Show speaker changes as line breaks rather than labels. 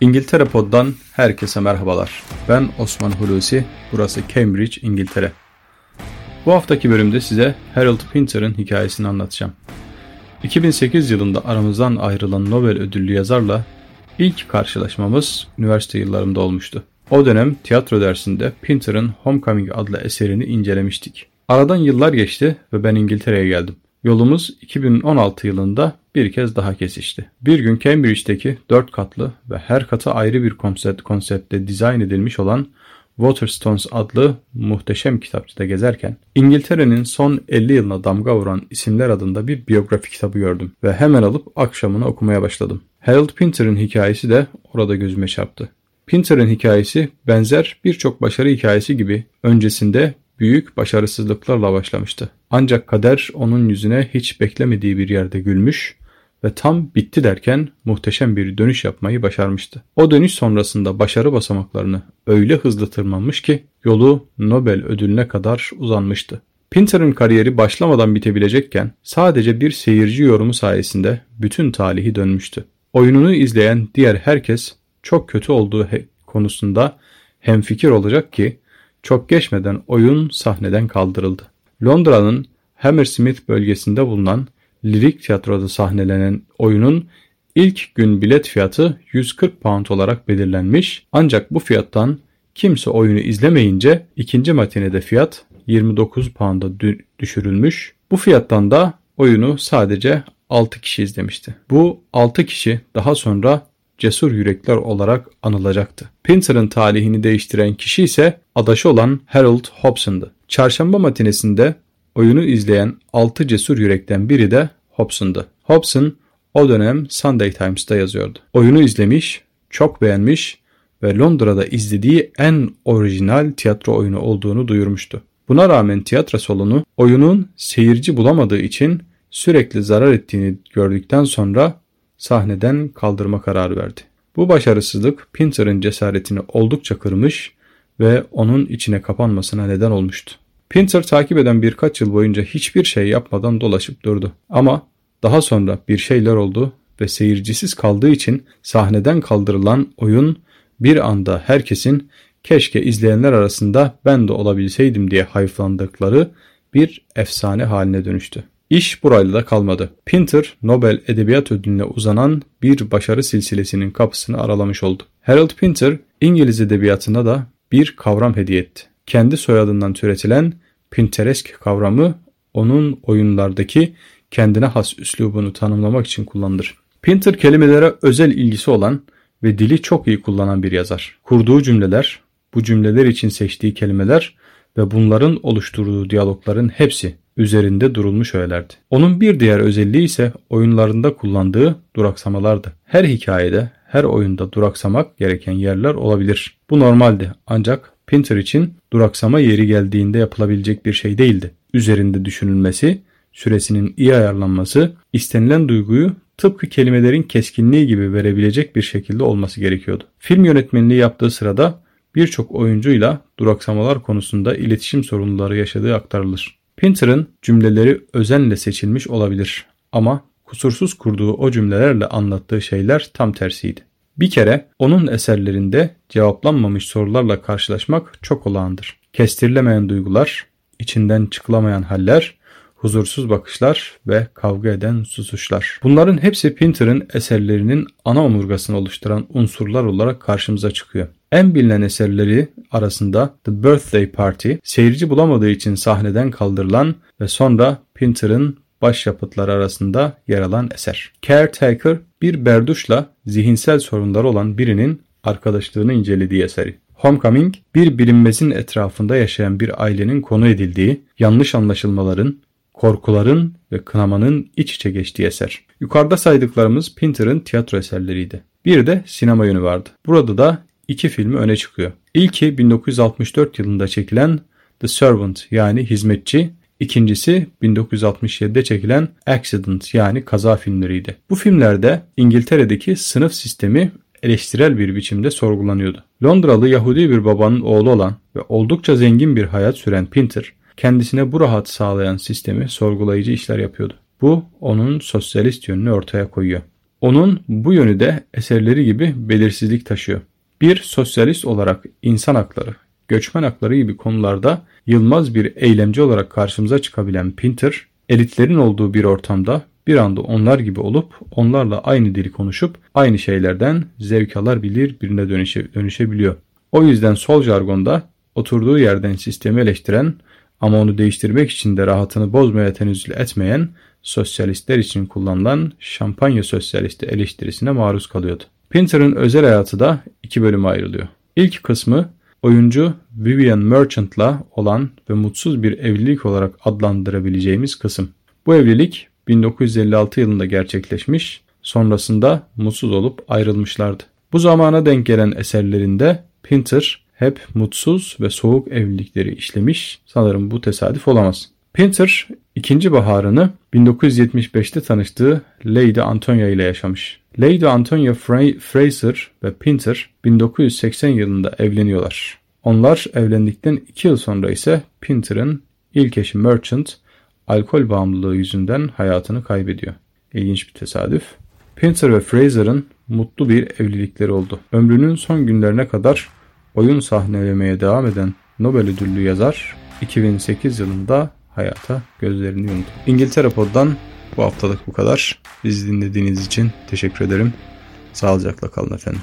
İngiltere Pod'dan herkese merhabalar. Ben Osman Hulusi, burası Cambridge, İngiltere. Bu haftaki bölümde size Harold Pinter'ın hikayesini anlatacağım. 2008 yılında aramızdan ayrılan Nobel ödüllü yazarla ilk karşılaşmamız üniversite yıllarımda olmuştu. O dönem tiyatro dersinde Pinter'ın Homecoming adlı eserini incelemiştik. Aradan yıllar geçti ve ben İngiltere'ye geldim. Yolumuz 2016 yılında bir kez daha kesişti. Bir gün Cambridge'deki dört katlı ve her katı ayrı bir konsept, konseptte dizayn edilmiş olan Waterstones adlı muhteşem kitapçıda gezerken İngiltere'nin son 50 yılına damga vuran isimler adında bir biyografi kitabı gördüm ve hemen alıp akşamını okumaya başladım. Harold Pinter'ın hikayesi de orada gözüme çarptı. Pinter'ın hikayesi benzer birçok başarı hikayesi gibi öncesinde büyük başarısızlıklarla başlamıştı. Ancak kader onun yüzüne hiç beklemediği bir yerde gülmüş ve tam bitti derken muhteşem bir dönüş yapmayı başarmıştı. O dönüş sonrasında başarı basamaklarını öyle hızlı tırmanmış ki yolu Nobel ödülüne kadar uzanmıştı. Pinter'ın kariyeri başlamadan bitebilecekken sadece bir seyirci yorumu sayesinde bütün talihi dönmüştü. Oyununu izleyen diğer herkes çok kötü olduğu konusunda hemfikir olacak ki çok geçmeden oyun sahneden kaldırıldı. Londra'nın Hammersmith bölgesinde bulunan Lirik Tiyatro'da sahnelenen oyunun ilk gün bilet fiyatı 140 pound olarak belirlenmiş ancak bu fiyattan kimse oyunu izlemeyince ikinci matinede fiyat 29 pound'a düşürülmüş. Bu fiyattan da oyunu sadece 6 kişi izlemişti. Bu 6 kişi daha sonra cesur yürekler olarak anılacaktı. Pinter'ın talihini değiştiren kişi ise adaşı olan Harold Hobson'dı. Çarşamba matinesinde oyunu izleyen 6 cesur yürekten biri de Hobson'dı. Hobson o dönem Sunday Times'ta yazıyordu. Oyunu izlemiş, çok beğenmiş ve Londra'da izlediği en orijinal tiyatro oyunu olduğunu duyurmuştu. Buna rağmen tiyatro salonu oyunun seyirci bulamadığı için sürekli zarar ettiğini gördükten sonra sahneden kaldırma kararı verdi. Bu başarısızlık Pinter'ın cesaretini oldukça kırmış ve onun içine kapanmasına neden olmuştu. Pinter takip eden birkaç yıl boyunca hiçbir şey yapmadan dolaşıp durdu. Ama daha sonra bir şeyler oldu ve seyircisiz kaldığı için sahneden kaldırılan oyun bir anda herkesin keşke izleyenler arasında ben de olabilseydim diye hayıflandıkları bir efsane haline dönüştü. İş burayla da kalmadı. Pinter, Nobel Edebiyat Ödülüne uzanan bir başarı silsilesinin kapısını aralamış oldu. Harold Pinter, İngiliz edebiyatına da bir kavram hediye etti. Kendi soyadından türetilen Pinteresk kavramı onun oyunlardaki kendine has üslubunu tanımlamak için kullanılır. Pinter kelimelere özel ilgisi olan ve dili çok iyi kullanan bir yazar. Kurduğu cümleler, bu cümleler için seçtiği kelimeler ve bunların oluşturduğu diyalogların hepsi üzerinde durulmuş öğelerdi. Onun bir diğer özelliği ise oyunlarında kullandığı duraksamalardı. Her hikayede, her oyunda duraksamak gereken yerler olabilir. Bu normaldi ancak Pinter için duraksama yeri geldiğinde yapılabilecek bir şey değildi. Üzerinde düşünülmesi, süresinin iyi ayarlanması, istenilen duyguyu tıpkı kelimelerin keskinliği gibi verebilecek bir şekilde olması gerekiyordu. Film yönetmenliği yaptığı sırada birçok oyuncuyla duraksamalar konusunda iletişim sorunları yaşadığı aktarılır. Pinter'ın cümleleri özenle seçilmiş olabilir ama kusursuz kurduğu o cümlelerle anlattığı şeyler tam tersiydi. Bir kere onun eserlerinde cevaplanmamış sorularla karşılaşmak çok olağandır. Kestirilemeyen duygular, içinden çıkılamayan haller, huzursuz bakışlar ve kavga eden susuşlar. Bunların hepsi Pinter'ın eserlerinin ana omurgasını oluşturan unsurlar olarak karşımıza çıkıyor. En bilinen eserleri arasında The Birthday Party, seyirci bulamadığı için sahneden kaldırılan ve sonra Pinter'ın başyapıtları arasında yer alan eser. Caretaker bir berduşla zihinsel sorunları olan birinin arkadaşlığını incelediği eseri. Homecoming bir bilinmezin etrafında yaşayan bir ailenin konu edildiği, yanlış anlaşılmaların, korkuların ve kınamanın iç içe geçtiği eser. Yukarıda saydıklarımız Pinter'ın tiyatro eserleriydi. Bir de sinema yönü vardı. Burada da iki filmi öne çıkıyor. İlki 1964 yılında çekilen The Servant yani Hizmetçi, İkincisi 1967'de çekilen Accident yani kaza filmleriydi. Bu filmlerde İngiltere'deki sınıf sistemi eleştirel bir biçimde sorgulanıyordu. Londralı Yahudi bir babanın oğlu olan ve oldukça zengin bir hayat süren Pinter, kendisine bu rahat sağlayan sistemi sorgulayıcı işler yapıyordu. Bu onun sosyalist yönünü ortaya koyuyor. Onun bu yönü de eserleri gibi belirsizlik taşıyor. Bir sosyalist olarak insan hakları, göçmen hakları gibi konularda yılmaz bir eylemci olarak karşımıza çıkabilen Pinter, elitlerin olduğu bir ortamda bir anda onlar gibi olup onlarla aynı dili konuşup aynı şeylerden zevk alabilir birine dönüşe, dönüşebiliyor. O yüzden sol jargonda oturduğu yerden sistemi eleştiren ama onu değiştirmek için de rahatını bozmaya tenezzül etmeyen sosyalistler için kullanılan şampanya sosyalisti eleştirisine maruz kalıyordu. Pinter'ın özel hayatı da iki bölüme ayrılıyor. İlk kısmı oyuncu Vivian Merchant'la olan ve mutsuz bir evlilik olarak adlandırabileceğimiz kısım. Bu evlilik 1956 yılında gerçekleşmiş, sonrasında mutsuz olup ayrılmışlardı. Bu zamana denk gelen eserlerinde Pinter hep mutsuz ve soğuk evlilikleri işlemiş. Sanırım bu tesadüf olamaz. Pinter ikinci baharını 1975'te tanıştığı Lady Antonia ile yaşamış. Lady Antonia Fraser ve Pinter 1980 yılında evleniyorlar. Onlar evlendikten 2 yıl sonra ise Pinter'ın ilk eşi Merchant alkol bağımlılığı yüzünden hayatını kaybediyor. İlginç bir tesadüf. Pinter ve Fraser'ın mutlu bir evlilikleri oldu. Ömrünün son günlerine kadar oyun sahnelemeye devam eden Nobel ödüllü yazar 2008 yılında hayata gözlerini yumdu. İngiltere Pod'dan bu haftalık bu kadar. Bizi dinlediğiniz için teşekkür ederim. Sağlıcakla kalın efendim.